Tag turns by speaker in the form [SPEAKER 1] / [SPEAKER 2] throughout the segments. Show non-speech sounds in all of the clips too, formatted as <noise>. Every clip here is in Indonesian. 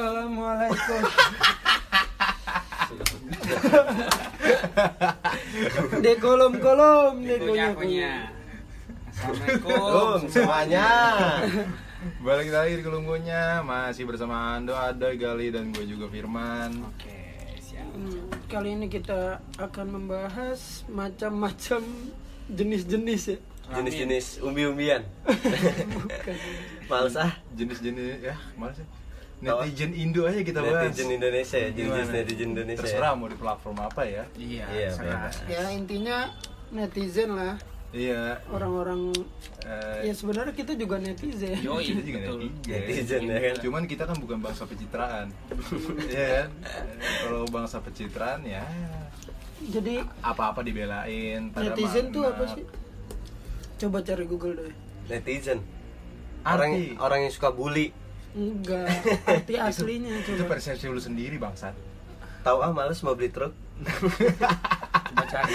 [SPEAKER 1] Assalamualaikum. <laughs> di kolom-kolom
[SPEAKER 2] punya
[SPEAKER 1] punya.
[SPEAKER 2] Assalamualaikum.
[SPEAKER 3] Semuanya.
[SPEAKER 4] Balik lagi di kelunggunya masih bersama Ando, Ada, Gali dan gue juga Firman.
[SPEAKER 2] Oke, siap.
[SPEAKER 1] Hmm, Kali ini kita akan membahas macam-macam jenis-jenis ya.
[SPEAKER 3] Jenis-jenis umbi-umbian. <laughs> Males ah.
[SPEAKER 4] Jenis-jenis ya mana sih? Netizen Indo aja kita bahas.
[SPEAKER 3] Netizen Indonesia ya, jenis netizen Indonesia. ya.
[SPEAKER 4] Terserah mau di platform apa ya.
[SPEAKER 2] Iya,
[SPEAKER 3] Iya, bebas.
[SPEAKER 1] Ya intinya netizen lah,
[SPEAKER 4] Iya.
[SPEAKER 1] orang-orang
[SPEAKER 4] eh,
[SPEAKER 1] ya sebenarnya kita juga netizen.
[SPEAKER 2] Yoi,
[SPEAKER 4] kita juga
[SPEAKER 2] betul.
[SPEAKER 4] netizen.
[SPEAKER 3] Netizen ya kan.
[SPEAKER 4] Cuman kita kan bukan bangsa pencitraan. <laughs> Iya kan? Kalau bangsa pencitraan ya
[SPEAKER 1] Jadi
[SPEAKER 4] apa-apa dibelain pada
[SPEAKER 1] netizen tuh apa sih? Coba cari Google deh.
[SPEAKER 3] Netizen. Orang
[SPEAKER 4] Arti.
[SPEAKER 3] orang yang suka bully.
[SPEAKER 1] Enggak, <laughs> arti aslinya
[SPEAKER 4] Itu
[SPEAKER 1] coba.
[SPEAKER 4] persepsi lu sendiri bangsat.
[SPEAKER 3] Tahu ah males mau beli truk. <laughs>
[SPEAKER 2] Coba cari.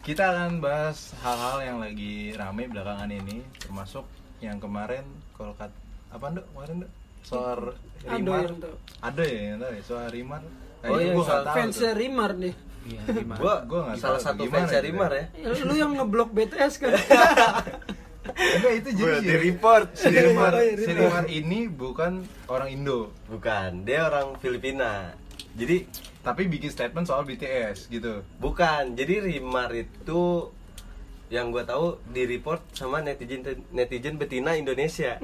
[SPEAKER 4] Kita akan bahas hal-hal yang lagi rame belakangan ini, termasuk yang kemarin kalau kat apa nduk kemarin nduk soal
[SPEAKER 1] Ada
[SPEAKER 4] Rimar
[SPEAKER 1] tahu.
[SPEAKER 4] ada ya yang tahu ya soal Rimar Nah,
[SPEAKER 3] Oh
[SPEAKER 4] itu
[SPEAKER 3] iya,
[SPEAKER 4] gua
[SPEAKER 3] soal
[SPEAKER 4] tuh.
[SPEAKER 1] Rimar deh.
[SPEAKER 2] Iya, gimana?
[SPEAKER 3] Gua,
[SPEAKER 4] Gua nggak
[SPEAKER 3] salah
[SPEAKER 4] tahu
[SPEAKER 3] satu
[SPEAKER 4] gitu
[SPEAKER 3] Rimar
[SPEAKER 4] ya.
[SPEAKER 3] ya.
[SPEAKER 1] Ya, Lu yang ngeblok BTS kan? <laughs>
[SPEAKER 4] enggak itu jadi si-
[SPEAKER 3] di report.
[SPEAKER 1] iya,
[SPEAKER 4] si
[SPEAKER 1] Rimar.
[SPEAKER 4] Rimar ini bukan orang Indo
[SPEAKER 3] Bukan, dia orang Filipina. Jadi
[SPEAKER 4] tapi bikin statement soal BTS gitu
[SPEAKER 3] bukan. Jadi Rimar itu yang gua tahu di report sama netizen netizen betina Indonesia.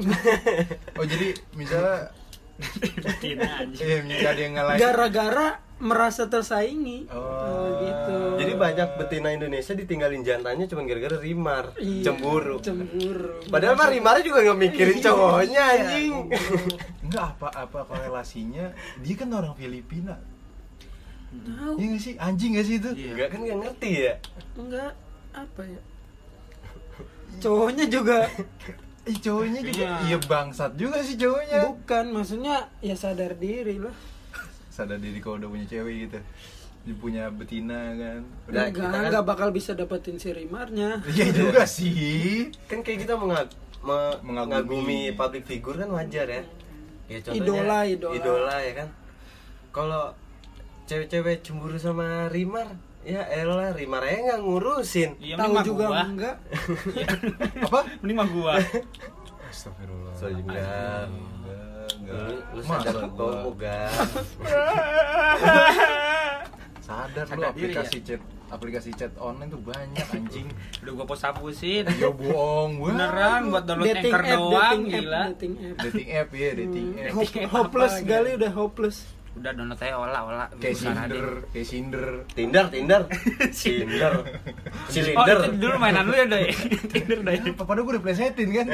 [SPEAKER 4] oh jadi misalnya <laughs>
[SPEAKER 2] Betina aja.
[SPEAKER 4] eh misalnya ada yang ngelain
[SPEAKER 1] Gara-gara merasa tersaingi.
[SPEAKER 4] Oh.
[SPEAKER 1] Oh, gitu.
[SPEAKER 3] Jadi banyak betina Indonesia ditinggalin jantannya cuma gara-gara Rimar,
[SPEAKER 1] Iya,
[SPEAKER 3] cemburu.
[SPEAKER 1] Cemburu.
[SPEAKER 3] Padahal mah Rimar juga nggak mikirin cowoknya anjing.
[SPEAKER 4] enggak apa apa korelasinya dia kan orang Filipina
[SPEAKER 1] Tahu.
[SPEAKER 4] Iya gak sih anjing gak sih itu
[SPEAKER 2] Iya.
[SPEAKER 3] Enggak kan nggak ngerti ya.
[SPEAKER 1] Enggak apa ya? Cowoknya juga
[SPEAKER 4] Ih cowoknya juga
[SPEAKER 2] Iya.
[SPEAKER 4] iya bangsat juga sih cowoknya.
[SPEAKER 1] bukan, maksudnya ya sadar diri lah.
[SPEAKER 4] Sadar diri kalau udah punya cewek gitu. Dia punya betina kan. Udah
[SPEAKER 1] enggak,
[SPEAKER 3] kita kan-
[SPEAKER 1] enggak bakal bisa dapetin si Rimarnya.
[SPEAKER 4] Iya juga sih.
[SPEAKER 3] Kan kayak kita mengag me-
[SPEAKER 4] Mengagumi.
[SPEAKER 3] mengagumi public figure kan wajar ya. Ya
[SPEAKER 1] Idola, idola.
[SPEAKER 3] ya kan. Kalau cewek-cewek cemburu sama Rimar, ya elah Rimar aja nggak ngurusin.
[SPEAKER 2] Iya,
[SPEAKER 1] Tahu juga
[SPEAKER 2] gua.
[SPEAKER 1] enggak. <laughs>
[SPEAKER 4] Apa?
[SPEAKER 2] Mending mah gua.
[SPEAKER 4] Astagfirullah.
[SPEAKER 3] Sorry, enggak.
[SPEAKER 4] Enggak.
[SPEAKER 3] Lu, sadar
[SPEAKER 4] gua?
[SPEAKER 3] kamu kan.
[SPEAKER 4] Sadar lu
[SPEAKER 2] Sadar diri
[SPEAKER 4] aplikasi chat aplikasi chat online tuh banyak anjing. <laughs>
[SPEAKER 2] Udah gua post hapusin.
[SPEAKER 4] Ya bohong gua.
[SPEAKER 2] Beneran buat download
[SPEAKER 1] Dating
[SPEAKER 2] Anchor
[SPEAKER 1] app,
[SPEAKER 2] doang
[SPEAKER 1] dating app,
[SPEAKER 2] gila.
[SPEAKER 1] dating app.
[SPEAKER 4] Dating app ya, dating app.
[SPEAKER 1] Hop-
[SPEAKER 2] Dating app
[SPEAKER 1] hopeless gali
[SPEAKER 2] lagi?
[SPEAKER 1] udah hopeless.
[SPEAKER 2] Udah download aja olah olah.
[SPEAKER 4] Kayak
[SPEAKER 2] deh.
[SPEAKER 4] kayak Cinder.
[SPEAKER 3] Tinder, Tinder, <laughs> Tinder,
[SPEAKER 2] Oh,
[SPEAKER 3] Silinder.
[SPEAKER 2] itu dulu mainan lu ya, Doi. <laughs> Tinder, Doi. <laughs>
[SPEAKER 4] Padahal gue udah plesetin kan.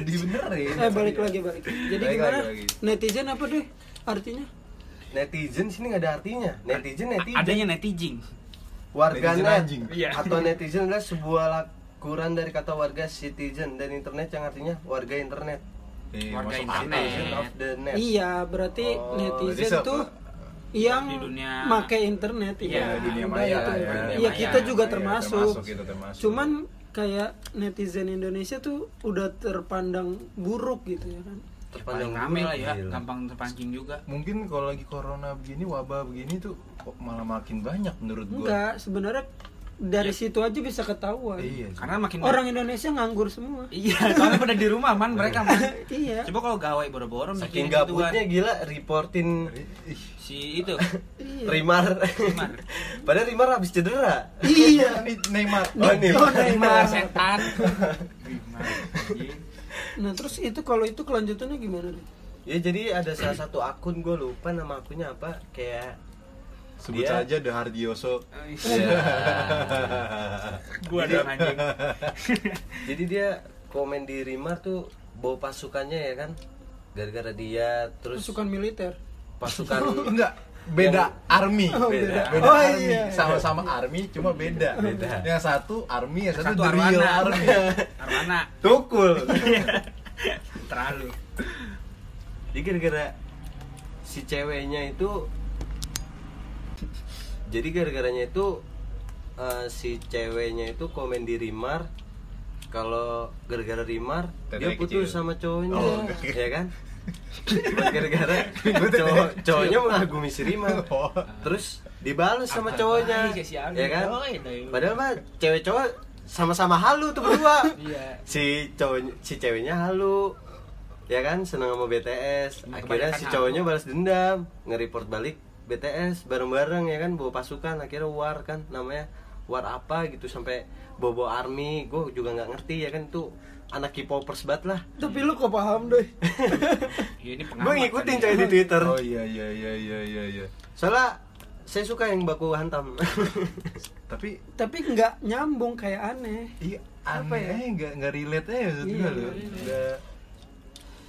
[SPEAKER 4] Dibenerin.
[SPEAKER 1] Eh balik lagi balik. Jadi
[SPEAKER 4] Balik
[SPEAKER 1] gimana?
[SPEAKER 4] lagi.
[SPEAKER 1] Netizen apa deh artinya?
[SPEAKER 3] Netizen sini nggak ada artinya. Netizen netizen.
[SPEAKER 2] Adanya netizen.
[SPEAKER 3] warganet.
[SPEAKER 2] Iya.
[SPEAKER 3] atau netizen adalah sebuah lakuran dari kata warga citizen dan internet yang artinya warga internet.
[SPEAKER 4] Eh,
[SPEAKER 2] Warga
[SPEAKER 4] masuk
[SPEAKER 2] internet.
[SPEAKER 4] akal.
[SPEAKER 3] Citizen of the net.
[SPEAKER 1] Iya, berarti
[SPEAKER 3] Oh,
[SPEAKER 1] netizen tuh yang
[SPEAKER 2] Di dunia-
[SPEAKER 1] make internet
[SPEAKER 2] Iya,
[SPEAKER 1] ya.
[SPEAKER 4] dunia maya
[SPEAKER 1] itu.
[SPEAKER 4] ya.
[SPEAKER 1] Iya,
[SPEAKER 2] Dunia
[SPEAKER 1] kita
[SPEAKER 2] maya.
[SPEAKER 1] juga
[SPEAKER 4] Iya,
[SPEAKER 1] termasuk.
[SPEAKER 4] termasuk kita termasuk.
[SPEAKER 1] Cuman kayak netizen Indonesia tuh udah terpandang buruk gitu ya kan.
[SPEAKER 3] Terpandang
[SPEAKER 2] rame lah ya,
[SPEAKER 3] gila.
[SPEAKER 2] gampang terpancing juga.
[SPEAKER 4] mungkin kalau lagi corona begini wabah begini tuh kok malah makin banyak menurut gua
[SPEAKER 1] Enggak, sebenarnya dari situ aja bisa ketahuan.
[SPEAKER 4] iya sih.
[SPEAKER 2] Karena makin
[SPEAKER 1] Orang Indonesia nganggur semua.
[SPEAKER 2] Iya, soalnya pada di rumah man mereka man. <laughs>
[SPEAKER 1] iya.
[SPEAKER 2] Coba kalau gawe boro-boro
[SPEAKER 3] Saking
[SPEAKER 2] mikirin
[SPEAKER 3] gabutnya gila reportin
[SPEAKER 2] si itu
[SPEAKER 1] Iya.
[SPEAKER 3] Rimar.
[SPEAKER 2] Rimar. <laughs>
[SPEAKER 3] Padahal Rimar habis cedera.
[SPEAKER 1] Iya. <laughs>
[SPEAKER 4] ini Neymar
[SPEAKER 3] Oh.
[SPEAKER 1] Oh, Neymar.
[SPEAKER 2] setan. Rimar. anjing.
[SPEAKER 1] Nah, terus itu kalau itu kelanjutannya gimana?
[SPEAKER 3] Ya jadi ada salah satu akun gue lupa nama akunnya apa kayak
[SPEAKER 4] sebut
[SPEAKER 3] Dia-
[SPEAKER 4] saja The Hardioso
[SPEAKER 3] Iya.
[SPEAKER 2] Gua dong anjing. <laughs>
[SPEAKER 3] Jadi dia komen di Rimar tuh bawa pasukannya ya kan. Gara-gara dia terus
[SPEAKER 1] Pasukan militer.
[SPEAKER 3] pasukan <laughs>
[SPEAKER 4] enggak beda army
[SPEAKER 1] Oh,
[SPEAKER 3] beda.
[SPEAKER 4] beda
[SPEAKER 1] Oh,
[SPEAKER 4] army
[SPEAKER 1] iya.
[SPEAKER 4] sama-sama army cuma beda
[SPEAKER 3] Beda.
[SPEAKER 4] yang satu army yang satu,
[SPEAKER 2] Satu
[SPEAKER 4] the real
[SPEAKER 2] Arwana.
[SPEAKER 4] army <laughs>
[SPEAKER 2] Arwana.
[SPEAKER 3] tukul.
[SPEAKER 2] Terlalu.
[SPEAKER 3] Jadi gara-gara si ceweknya itu jadi gara-garanya itu eh, si ceweknya itu komen di Rimar kalau gara-gara Rimar dia
[SPEAKER 4] Tetenya
[SPEAKER 3] putus
[SPEAKER 4] kecil.
[SPEAKER 3] sama cowoknya.
[SPEAKER 4] Oh,
[SPEAKER 3] ya kan? <laughs> Gara-gara cowok cowoknya mengagumi si Rima <laughs>
[SPEAKER 4] Oh.
[SPEAKER 3] terus dibalas sama cowoknya. Ya kan?
[SPEAKER 2] Doi, doi.
[SPEAKER 3] padahal mah cewek cowok sama-sama halu tuh berdua. <laughs>
[SPEAKER 2] Iya.
[SPEAKER 3] si cowok si ceweknya halu. Ya kan? Seneng sama BTS akhirnya si cowoknya balas dendam nge-report balik BTS bareng-bareng ya kan bawa pasukan akhirnya war kan namanya war apa gitu sampai bobo army gue juga nggak ngerti ya kan tuh anak K-popers banget lah
[SPEAKER 1] Tapi lu kok paham deh. <laughs>
[SPEAKER 2] Ya, ini
[SPEAKER 3] gue
[SPEAKER 2] pengamat
[SPEAKER 3] ngikutin
[SPEAKER 2] kan
[SPEAKER 3] coy
[SPEAKER 2] ya.
[SPEAKER 3] di Twitter
[SPEAKER 4] Oh iya iya iya iya iya iya.
[SPEAKER 3] soalnya saya suka yang baku hantam <laughs>
[SPEAKER 4] Tapi
[SPEAKER 1] Tapi nggak nyambung kayak aneh.
[SPEAKER 4] iya
[SPEAKER 1] Apa ya?
[SPEAKER 4] aneh nggak nggak relate aja maksud
[SPEAKER 1] Iya,
[SPEAKER 4] gue loh.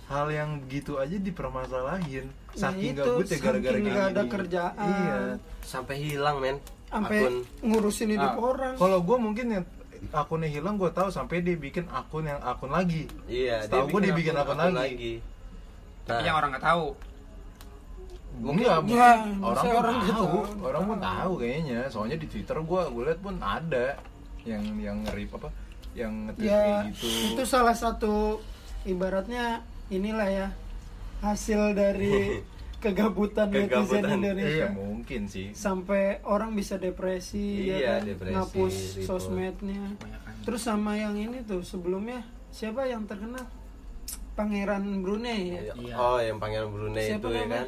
[SPEAKER 4] Hal yang gitu aja dipermasalahin.
[SPEAKER 1] Nah, itu,
[SPEAKER 4] gabut ya gara-gara
[SPEAKER 1] saking
[SPEAKER 4] kayak
[SPEAKER 1] nggak ada
[SPEAKER 4] gini.
[SPEAKER 1] kerjaan.
[SPEAKER 4] Iya.
[SPEAKER 3] sampai hilang men
[SPEAKER 1] Sampai
[SPEAKER 3] akun
[SPEAKER 1] ngurusin hidup
[SPEAKER 4] Ah,
[SPEAKER 1] orang.
[SPEAKER 4] Kalau gue mungkin yang akunnya hilang gue tahu sampai dia bikin akun yang akun lagi.
[SPEAKER 3] iya
[SPEAKER 4] Setahu gua dia bikin akun lagi.
[SPEAKER 2] Tapi
[SPEAKER 3] Nah,
[SPEAKER 2] yang orang nggak tahu.
[SPEAKER 4] Mungkin
[SPEAKER 1] Ya, masa
[SPEAKER 4] orang pun
[SPEAKER 1] orang
[SPEAKER 4] tahu,
[SPEAKER 1] tahu.
[SPEAKER 4] orang pun tahu kayaknya. Soalnya di Twitter gue gue liat pun ada yang yang ngerip apa yang nge-tweet
[SPEAKER 1] ya
[SPEAKER 4] kayak gitu.
[SPEAKER 1] itu salah satu ibaratnya inilah ya hasil dari <laughs> kegabutan, netizen. Indonesia
[SPEAKER 4] Iya mungkin sih.
[SPEAKER 1] sampai orang bisa depresi
[SPEAKER 3] Iya,
[SPEAKER 1] ya kan
[SPEAKER 3] depresi,
[SPEAKER 1] ngapus
[SPEAKER 3] report.
[SPEAKER 1] sosmednya terus sama yang ini tuh sebelumnya siapa yang terkenal Pangeran Brunei ya
[SPEAKER 2] Iya.
[SPEAKER 3] oh yang pangeran Brunei
[SPEAKER 1] Siapa
[SPEAKER 3] itu ya kan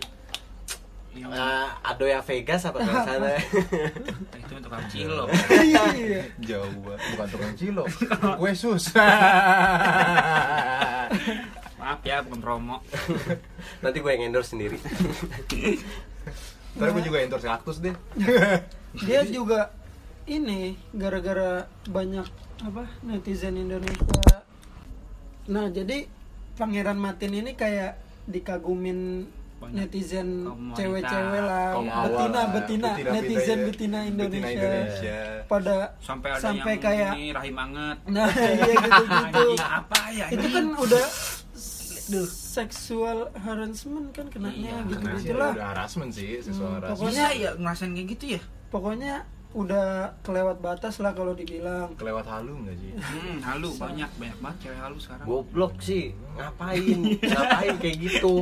[SPEAKER 2] Yang
[SPEAKER 3] Ah, Adoya Vegas apa nggak salah <laughs>
[SPEAKER 2] itu tukang cilok.
[SPEAKER 1] iya
[SPEAKER 4] Jauh banget. bukan tukang cilok, <laughs> kue sus.
[SPEAKER 2] Ya, bukan promo. <laughs>
[SPEAKER 3] nanti gue yang endorse sendiri <laughs>
[SPEAKER 4] Ntar gue juga endorse kaktus deh. <laughs>
[SPEAKER 1] dia juga ini gara-gara banyak apa netizen Indonesia nah jadi Pangeran Matin ini kayak dikagumin
[SPEAKER 2] Banyak
[SPEAKER 1] netizen cewek-cewek lah betina
[SPEAKER 4] lah,
[SPEAKER 1] betina
[SPEAKER 4] betina-betina
[SPEAKER 1] netizen
[SPEAKER 4] ya.
[SPEAKER 1] betina Indonesia,
[SPEAKER 4] Betina Indonesia.
[SPEAKER 1] pada
[SPEAKER 2] Sampai ada
[SPEAKER 1] sampai
[SPEAKER 2] yang
[SPEAKER 1] kayak
[SPEAKER 2] ini rahim anget.
[SPEAKER 1] nah iya gitu-gitu
[SPEAKER 2] Anjing, apa ya
[SPEAKER 1] itu kan udah seksual harassment kan kenanya
[SPEAKER 2] Iya,
[SPEAKER 1] gitu
[SPEAKER 4] sih
[SPEAKER 1] gitulah
[SPEAKER 4] udah harassment sih sesuai
[SPEAKER 1] Hmm,
[SPEAKER 4] harassment.
[SPEAKER 1] pokoknya-
[SPEAKER 2] ya ngerasain kayak gitu ya?
[SPEAKER 1] pokoknya udah kelewat batas lah kalau dibilang
[SPEAKER 4] kelewat halu nggak sih?
[SPEAKER 2] Hmm, halu banyak banyak banget cewek halu sekarang.
[SPEAKER 3] goblok sih ngapain ngapain kayak gitu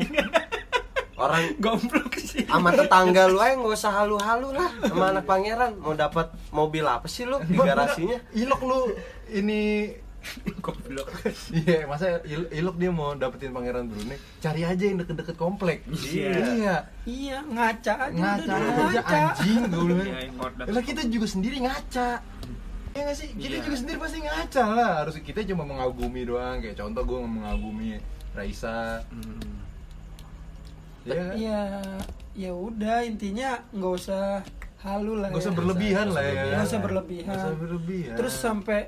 [SPEAKER 3] orang
[SPEAKER 2] Goblok sih.
[SPEAKER 3] sama tetangga lu aja nggak usah halu-halu lah sama anak pangeran mau dapat mobil apa sih lu di garasinya
[SPEAKER 4] Ilok lu ini <laughs>
[SPEAKER 2] Goblok.
[SPEAKER 4] Iya, masa il- ilok dia mau dapetin pangeran Brunei, cari aja yang deket-deket komplek.
[SPEAKER 3] Iya.
[SPEAKER 4] Iya.
[SPEAKER 1] iya ngaca aja
[SPEAKER 4] Ngaca
[SPEAKER 1] udah dulu
[SPEAKER 4] aja
[SPEAKER 1] ngaca.
[SPEAKER 4] anjing gue bilang.
[SPEAKER 2] Iya,
[SPEAKER 4] Lah kita juga sendiri ngaca. Ya nggak sih? Kita
[SPEAKER 2] Iya.
[SPEAKER 4] juga sendiri pasti ngaca lah. Harus kita cuma mengagumi doang. Kayak contoh gue mengagumi Raisa.
[SPEAKER 2] Hmm.
[SPEAKER 4] Iya kan?
[SPEAKER 1] Ya udah intinya nggak usah halu lah.
[SPEAKER 4] Gak usah
[SPEAKER 1] ya.
[SPEAKER 4] berlebihan
[SPEAKER 3] Nggak
[SPEAKER 4] lah ya.
[SPEAKER 1] Nggak usah berlebihan.
[SPEAKER 4] Nggak usah berlebihan.
[SPEAKER 1] Terus sampai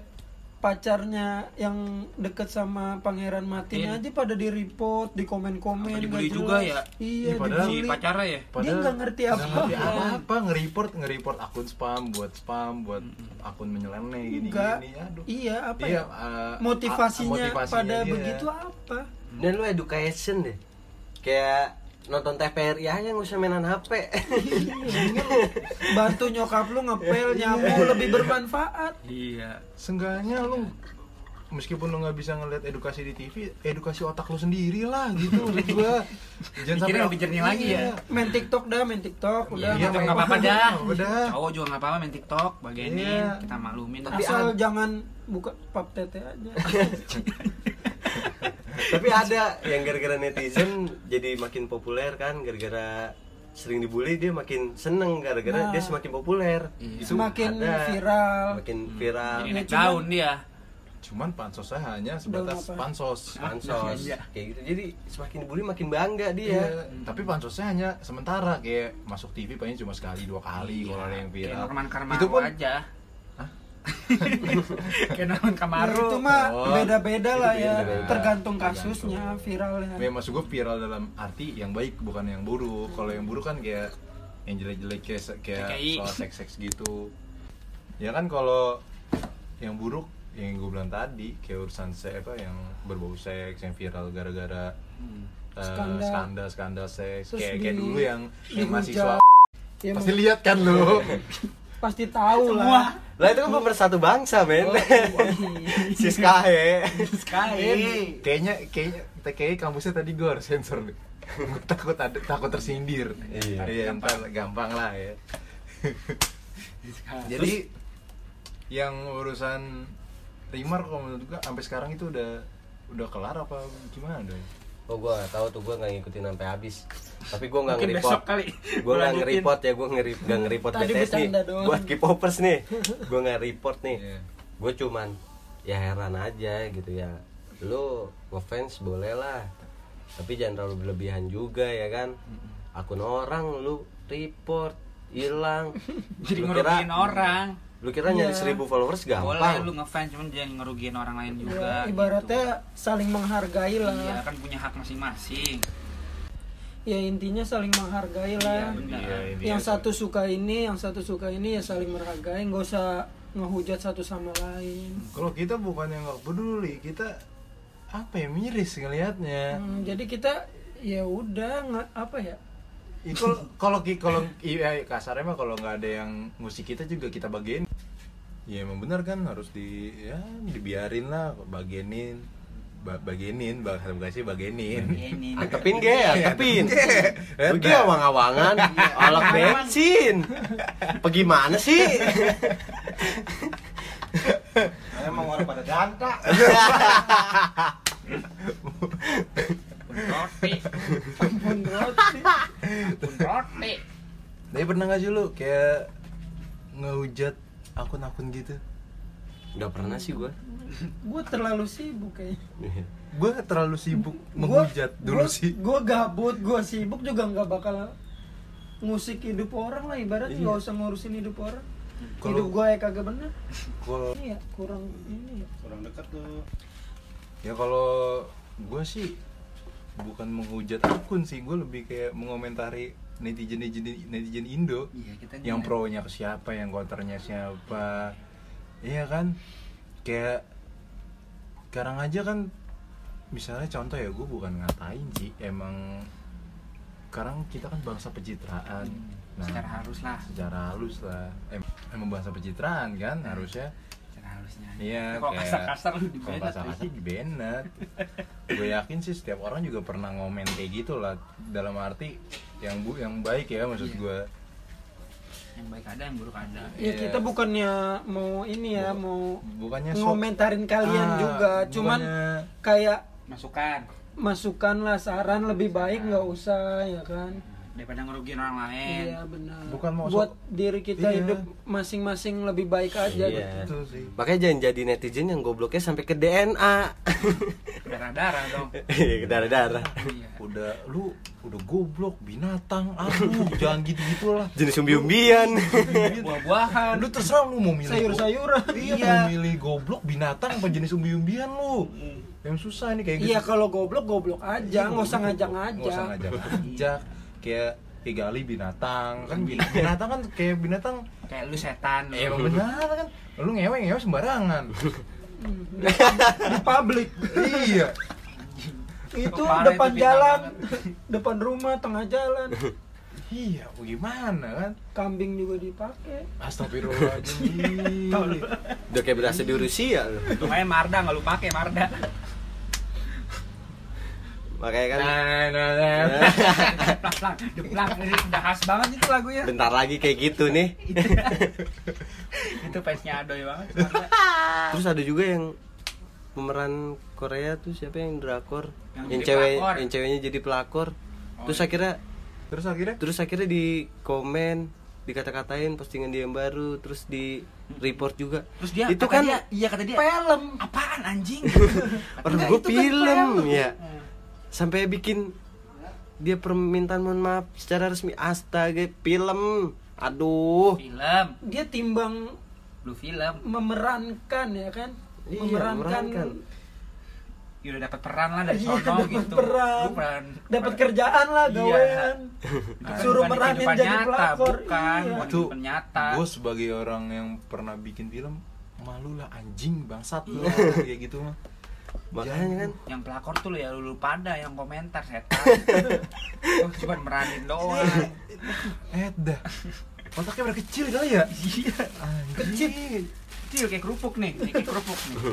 [SPEAKER 1] pacarnya yang deket sama Pangeran Matin
[SPEAKER 2] Iya.
[SPEAKER 1] aja pada di report, di komen-komen.
[SPEAKER 2] Apa
[SPEAKER 1] nggak
[SPEAKER 2] dibully
[SPEAKER 1] jelas.
[SPEAKER 2] juga ya?
[SPEAKER 1] Iya,
[SPEAKER 4] padahal-
[SPEAKER 2] Si
[SPEAKER 1] dibully.
[SPEAKER 2] pacarnya ya?
[SPEAKER 1] Dia nggak ngerti apa.
[SPEAKER 4] ngerti apa nge-report nge-report akun spam buat spam buat akun menyeleneh gini
[SPEAKER 1] Enggak.
[SPEAKER 4] gini aduh
[SPEAKER 1] Iya, apa
[SPEAKER 4] Iya,
[SPEAKER 1] ya?
[SPEAKER 4] uh,
[SPEAKER 1] Motivasinya,
[SPEAKER 4] motivasinya
[SPEAKER 1] pada
[SPEAKER 4] dia.
[SPEAKER 1] begitu apa?
[SPEAKER 3] dan lu education deh kayak nonton TVRI aja nggak usah mainan HP
[SPEAKER 1] Bantu nyokap lu ngepel, nyapu lebih bermanfaat.
[SPEAKER 2] Iya.
[SPEAKER 4] Seenggaknya lu meskipun lu nggak bisa ngeliat edukasi di TV, edukasi otak lu sendiri lah gitu maksud <laughs> gua. Jangan
[SPEAKER 2] Mikirnya lebih jernih lagi ya.
[SPEAKER 1] Main TikTok dah, main TikTok udah.
[SPEAKER 2] Iya,
[SPEAKER 1] nggak
[SPEAKER 2] nggak apa-apa dah. <laughs>
[SPEAKER 4] Udah.
[SPEAKER 2] Cowok juga nggak apa-apa main TikTok, bagianin
[SPEAKER 4] Iya.
[SPEAKER 2] kita maklumin.
[SPEAKER 3] Tapi
[SPEAKER 1] Asal jangan buka pap tete aja. <laughs>
[SPEAKER 3] tapi ada yang gara-gara netizen jadi makin populer kan gara-gara sering dibully dia makin seneng gara-gara
[SPEAKER 1] Nah.
[SPEAKER 3] dia semakin populer
[SPEAKER 2] Iya.
[SPEAKER 3] Itu
[SPEAKER 1] Semakin
[SPEAKER 3] ada.
[SPEAKER 1] viral.
[SPEAKER 3] makin viral
[SPEAKER 2] Jadi
[SPEAKER 1] Ya,
[SPEAKER 2] naik
[SPEAKER 1] cuman-
[SPEAKER 2] daun dia.
[SPEAKER 4] Cuman pansosnya hanya sebatas
[SPEAKER 1] apa?
[SPEAKER 4] pansos.
[SPEAKER 3] pansos
[SPEAKER 2] Iya.
[SPEAKER 3] kayak gitu jadi semakin dibully makin bangga dia
[SPEAKER 4] Iya, tapi pansosnya hanya sementara kayak masuk TV paling cuma sekali dua kali
[SPEAKER 2] Iya.
[SPEAKER 4] kalau ada yang
[SPEAKER 2] Kayak
[SPEAKER 4] viral.
[SPEAKER 2] Norman
[SPEAKER 4] Itu pun
[SPEAKER 2] aja. <laughs>
[SPEAKER 1] Ya,
[SPEAKER 2] Kamaru.
[SPEAKER 1] itu mah
[SPEAKER 4] Oh,
[SPEAKER 1] beda-beda lah ya, tergantung
[SPEAKER 4] Tergantung.
[SPEAKER 1] kasusnya viralnya.
[SPEAKER 4] Ya maksud gue viral dalam arti yang baik bukan yang buruk. Kalau yang buruk kan kayak yang jelek-jelek kayak kayak soal seks-seks gitu. Ya kan kalau yang buruk yang gue bilang tadi kayak urusan seks apa yang berbau seks yang viral gara-gara
[SPEAKER 2] Hmm.
[SPEAKER 4] eh,
[SPEAKER 1] Skandal.
[SPEAKER 4] skandal skandal seks
[SPEAKER 1] Terus
[SPEAKER 4] kayak
[SPEAKER 1] di-
[SPEAKER 4] kayak dulu yang yang mahasiswa
[SPEAKER 1] Ya,
[SPEAKER 4] pasti lihat kan lu <laughs>
[SPEAKER 1] pasti tahu
[SPEAKER 2] Semua.
[SPEAKER 1] lah
[SPEAKER 3] Lah itu kan pemersatu bangsa, men.
[SPEAKER 1] Oh, <laughs>
[SPEAKER 3] Siskahe.
[SPEAKER 2] Sekali.
[SPEAKER 4] Kayaknya kayaknya kayaknya kampusnya tadi gue harus sensor nih. <laughs> Takut ada takut tersindir.
[SPEAKER 3] Iya.
[SPEAKER 4] Iya, gampang, gampang lah ya. Jadi yang urusan Rimar kalau menurut gua sampai sekarang itu udah udah kelar apa gimana doi?
[SPEAKER 3] Oh gua gak tahu tuh gua nggak ngikutin sampai habis. Tapi gua nggak
[SPEAKER 2] Mungkin
[SPEAKER 3] nge-report.
[SPEAKER 2] besok kali.
[SPEAKER 3] Gua
[SPEAKER 2] Gua
[SPEAKER 3] nggak nge-report ya, gua nge nggak nge-report
[SPEAKER 1] Tadi
[SPEAKER 3] BTS nih.
[SPEAKER 1] doang.
[SPEAKER 3] Buat K-popers nih. <laughs> Gua nggak report nih.
[SPEAKER 4] Iya.
[SPEAKER 3] Gue cuman ya heran aja gitu ya. Lu ngefans boleh lah. Tapi jangan terlalu berlebihan juga ya kan. Akun orang lu report hilang. <laughs>
[SPEAKER 2] Jadi ngerugiin orang.
[SPEAKER 3] Lu kira nyari
[SPEAKER 1] Iya.
[SPEAKER 3] seribu followers
[SPEAKER 2] Boleh
[SPEAKER 3] gampang?
[SPEAKER 2] lu ngefans cuman jangan ngerugiin orang lain
[SPEAKER 1] Ya,
[SPEAKER 2] juga.
[SPEAKER 1] ibaratnya saling menghargai
[SPEAKER 2] gitu.
[SPEAKER 1] lah
[SPEAKER 2] Iya kan punya hak masing-masing.
[SPEAKER 1] ya intinya saling menghargai
[SPEAKER 2] Iya,
[SPEAKER 1] lah
[SPEAKER 2] benar.
[SPEAKER 4] Iya, ini
[SPEAKER 1] yang
[SPEAKER 4] ya.
[SPEAKER 1] satu suka ini yang satu suka ini ya saling menghargai nggak usah ngehujat satu sama lain
[SPEAKER 4] Kalau kita bukan yang nggak peduli, kita apa ya miris ngelihatnya.
[SPEAKER 1] Hmm, jadi kita ya udah nggak apa ya
[SPEAKER 4] Ih, <laughs> kalau kalau iya kasarnya mah kalau nggak ada yang musik kita juga kita bagian. Ya emang benar kan harus di ya dibiarin lah bagenin ba bagenin bahasa bekasi bagenin.
[SPEAKER 2] Ini.
[SPEAKER 3] Antepin ge.
[SPEAKER 4] Iya.
[SPEAKER 3] Pergi awang-awangan, alak bensin. Pergi mana sih?
[SPEAKER 5] Emang orang pada danta.
[SPEAKER 2] Pun roti.
[SPEAKER 1] ampun roti
[SPEAKER 2] roti.
[SPEAKER 4] Tapi pernah gak sih lu kayak ngehujat akun-akun gitu?
[SPEAKER 3] Udah pernah sih gua.
[SPEAKER 1] gue terlalu sibuk kayaknya
[SPEAKER 4] Gue terlalu sibuk menghujat dulu
[SPEAKER 1] gua,
[SPEAKER 4] sih.
[SPEAKER 1] gue gabut gue sibuk juga nggak bakal ngusik hidup orang lah ibaratnya nggak usah ngurusin hidup orang
[SPEAKER 4] Kalau-
[SPEAKER 1] hidup gue ya kagak bener
[SPEAKER 4] Kalau
[SPEAKER 1] ini ya kurang ini ya
[SPEAKER 5] Kurang dekat tuh.
[SPEAKER 4] ya kalau gue sih bukan menghujat akun sih, gue lebih kayak mengomentari netizen netizen netizen Indo.
[SPEAKER 2] Iya, kita
[SPEAKER 4] yang
[SPEAKER 2] juga-
[SPEAKER 4] pro nya ke siapa yang konternya siapa. Iya kan? Kayak sekarang aja kan misalnya contoh ya gue bukan ngatain sih emang sekarang kita kan bangsa pencitraan. Nah
[SPEAKER 2] Secara harus lah.
[SPEAKER 4] secara halus lah. Em- emang bangsa pencitraan kan harusnya.
[SPEAKER 2] Secara harusnya.
[SPEAKER 4] Iya,
[SPEAKER 2] Kalau
[SPEAKER 4] kayak-
[SPEAKER 2] kasar-kasar lu di
[SPEAKER 4] kalau kasar-kasar di banned. gue yakin sih setiap orang juga pernah ngomen kayak gitu lah dalam arti yang bu yang baik ya maksud
[SPEAKER 2] Iya.
[SPEAKER 4] gue
[SPEAKER 2] Yang baik ada, yang buruk ada.
[SPEAKER 1] ya
[SPEAKER 4] Iya.
[SPEAKER 1] kita bukannya mau ini ya mau
[SPEAKER 4] bukannya
[SPEAKER 1] ngomentarin kalian
[SPEAKER 4] Ah,
[SPEAKER 1] juga cuman kayak
[SPEAKER 2] Masukan.
[SPEAKER 1] masukan lah saran lebih baik nggak usah ya kan
[SPEAKER 2] Daripada ngerugiin orang lain.
[SPEAKER 1] iya benar
[SPEAKER 4] Bukan mau
[SPEAKER 1] buat diri kita
[SPEAKER 4] Iya.
[SPEAKER 1] hidup masing-masing lebih baik aja gitu.
[SPEAKER 3] Iya.
[SPEAKER 4] Betul sih.
[SPEAKER 3] Makanya jangan jadi netizen yang gobloknya sampai ke DNA.
[SPEAKER 2] Darah-darah dong.
[SPEAKER 3] Iya, ke darah-darah.
[SPEAKER 2] Iya.
[SPEAKER 4] udah lu udah goblok binatang aduh jangan gitu gitulah
[SPEAKER 3] Jenis umbi-umbian.
[SPEAKER 2] Buah-buahan.
[SPEAKER 4] lu terserah lu mau milih
[SPEAKER 1] sayur-sayuran
[SPEAKER 4] go- iya mau milih goblok binatang apa jenis umbi-umbian lu yang susah ini kayak gitu
[SPEAKER 1] iya kalau goblok goblok aja nggak usah
[SPEAKER 4] Nggak usah
[SPEAKER 1] ngajak-ngajak
[SPEAKER 4] ngajak-ngajak kayak kayak gali binatang. Kan bin- binatang kan kayak binatang.
[SPEAKER 2] Kayak lu setan. lu.
[SPEAKER 4] eh emang benar kan. Lu ngewe ngewe sembarangan. <laughs>
[SPEAKER 1] Di, publik.
[SPEAKER 4] Iya.
[SPEAKER 1] Itu depan
[SPEAKER 2] itu
[SPEAKER 1] jalan <laughs> depan rumah tengah jalan.
[SPEAKER 4] Iya gimana kan?
[SPEAKER 1] Kambing juga dipakai.
[SPEAKER 4] Astagfirullahaladzim. <laughs>
[SPEAKER 3] Udah kayak berasa di Rusia lu.
[SPEAKER 2] Kayak Marda nggak lu pakai Marda.
[SPEAKER 3] Makanya kan
[SPEAKER 4] nah nah nah
[SPEAKER 2] Plak-plak, deplak. Ini udah khas banget itu lagunya.
[SPEAKER 3] bentar lagi kayak gitu nih.
[SPEAKER 2] itu fansnya Adoy banget. <laughs>
[SPEAKER 3] Terus ada juga yang pemeran Korea tuh siapa yang drakor
[SPEAKER 2] Yang
[SPEAKER 3] yang, cewek
[SPEAKER 2] pelakor.
[SPEAKER 3] yang ceweknya jadi pelakor
[SPEAKER 2] Oh,
[SPEAKER 3] terus
[SPEAKER 2] iya.
[SPEAKER 3] akhirnya
[SPEAKER 4] terus akhirnya
[SPEAKER 3] terus akhirnya di komen dikata-katain postingan dia yang baru terus di report juga
[SPEAKER 2] Terus dia
[SPEAKER 3] itu kan
[SPEAKER 2] dia, iya kata dia.
[SPEAKER 1] film
[SPEAKER 2] Apaan anjing? <laughs>
[SPEAKER 3] orang gue
[SPEAKER 1] kan
[SPEAKER 3] film
[SPEAKER 1] film.
[SPEAKER 3] ya sampai bikin dia permintaan mohon maaf secara resmi astaga film aduh
[SPEAKER 2] film,
[SPEAKER 1] dia timbang
[SPEAKER 2] lu film.
[SPEAKER 1] memerankan ya kan
[SPEAKER 3] Iya,
[SPEAKER 1] memerankan
[SPEAKER 3] memerankan.
[SPEAKER 2] Ya udah dapat peran lah dari
[SPEAKER 1] Iya,
[SPEAKER 2] sono
[SPEAKER 1] dapat
[SPEAKER 2] gitu.
[SPEAKER 1] peran.
[SPEAKER 2] Peran
[SPEAKER 1] dapat kerjaan lah
[SPEAKER 2] Iya.
[SPEAKER 1] gawean
[SPEAKER 2] Bukan
[SPEAKER 1] suruh meranin jadi
[SPEAKER 2] nyata,
[SPEAKER 1] pelakor
[SPEAKER 2] bukan.
[SPEAKER 1] iya.
[SPEAKER 4] Itu
[SPEAKER 2] nyata.
[SPEAKER 4] gue sebagai orang yang pernah bikin film malu lah anjing bangsat lu kayak gitu mah
[SPEAKER 3] makanya kan
[SPEAKER 2] yang pelakor tuh lu ya lu, pada yang komentar setan. <laughs> oh, cuma meranin doang.
[SPEAKER 4] eh dah otaknya udah kecil kali ya
[SPEAKER 2] Iya.
[SPEAKER 1] Kecil.
[SPEAKER 2] Kecil kayak kerupuk nih, kayak kerupuk nih. <laughs>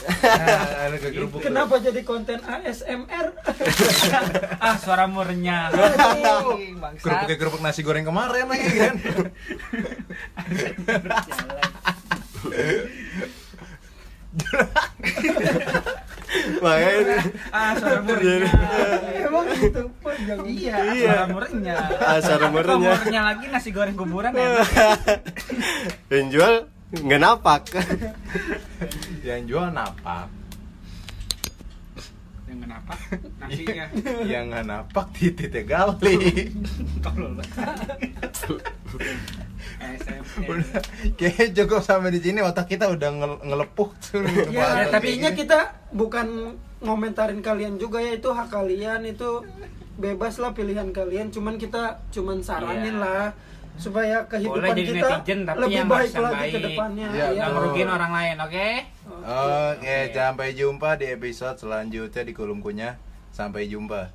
[SPEAKER 4] Ah, ke kerupuk
[SPEAKER 1] Kenapa jadi konten ASMR? <laughs>
[SPEAKER 2] ah, suaramu renyah. Anjing,
[SPEAKER 4] kerupuk kayak kerupuk nasi goreng kemarin lagi kan
[SPEAKER 3] makanya
[SPEAKER 2] Ah, suaramu renyah.
[SPEAKER 1] Emang gitu panjang.
[SPEAKER 2] Iya,
[SPEAKER 3] Iya.
[SPEAKER 2] suaramu renyah.
[SPEAKER 3] Ah,
[SPEAKER 2] mau
[SPEAKER 3] renyah.
[SPEAKER 2] renyah lagi nasi goreng kuburan ya. <laughs>
[SPEAKER 3] yang jual nggak napak <laughs>
[SPEAKER 4] yang jual napak
[SPEAKER 2] Yang kenapa? Nasinya.
[SPEAKER 4] yang nggak napak titiknya gali <laughs>
[SPEAKER 2] Tolol.
[SPEAKER 4] Udah kayaknya cukup sampai di sini otak kita udah ngel- ngelepuh tuh
[SPEAKER 1] Ya,
[SPEAKER 2] Ya, tapi-
[SPEAKER 1] tapi kita bukan ngomentarin kalian juga ya itu hak kalian itu bebas lah pilihan kalian cuman kita cuman saranin
[SPEAKER 2] Iya.
[SPEAKER 1] lah supaya kehidupan
[SPEAKER 2] Boleh jadi
[SPEAKER 1] kita
[SPEAKER 2] netizen, tapi
[SPEAKER 1] lebih
[SPEAKER 2] yang
[SPEAKER 1] baik lagi ke
[SPEAKER 2] baik.
[SPEAKER 1] depannya
[SPEAKER 4] Iya,
[SPEAKER 1] ya.
[SPEAKER 2] Merugiin orang lain, oke?
[SPEAKER 4] Oke, sampai jumpa di episode selanjutnya di kolom kunyah. Sampai jumpa.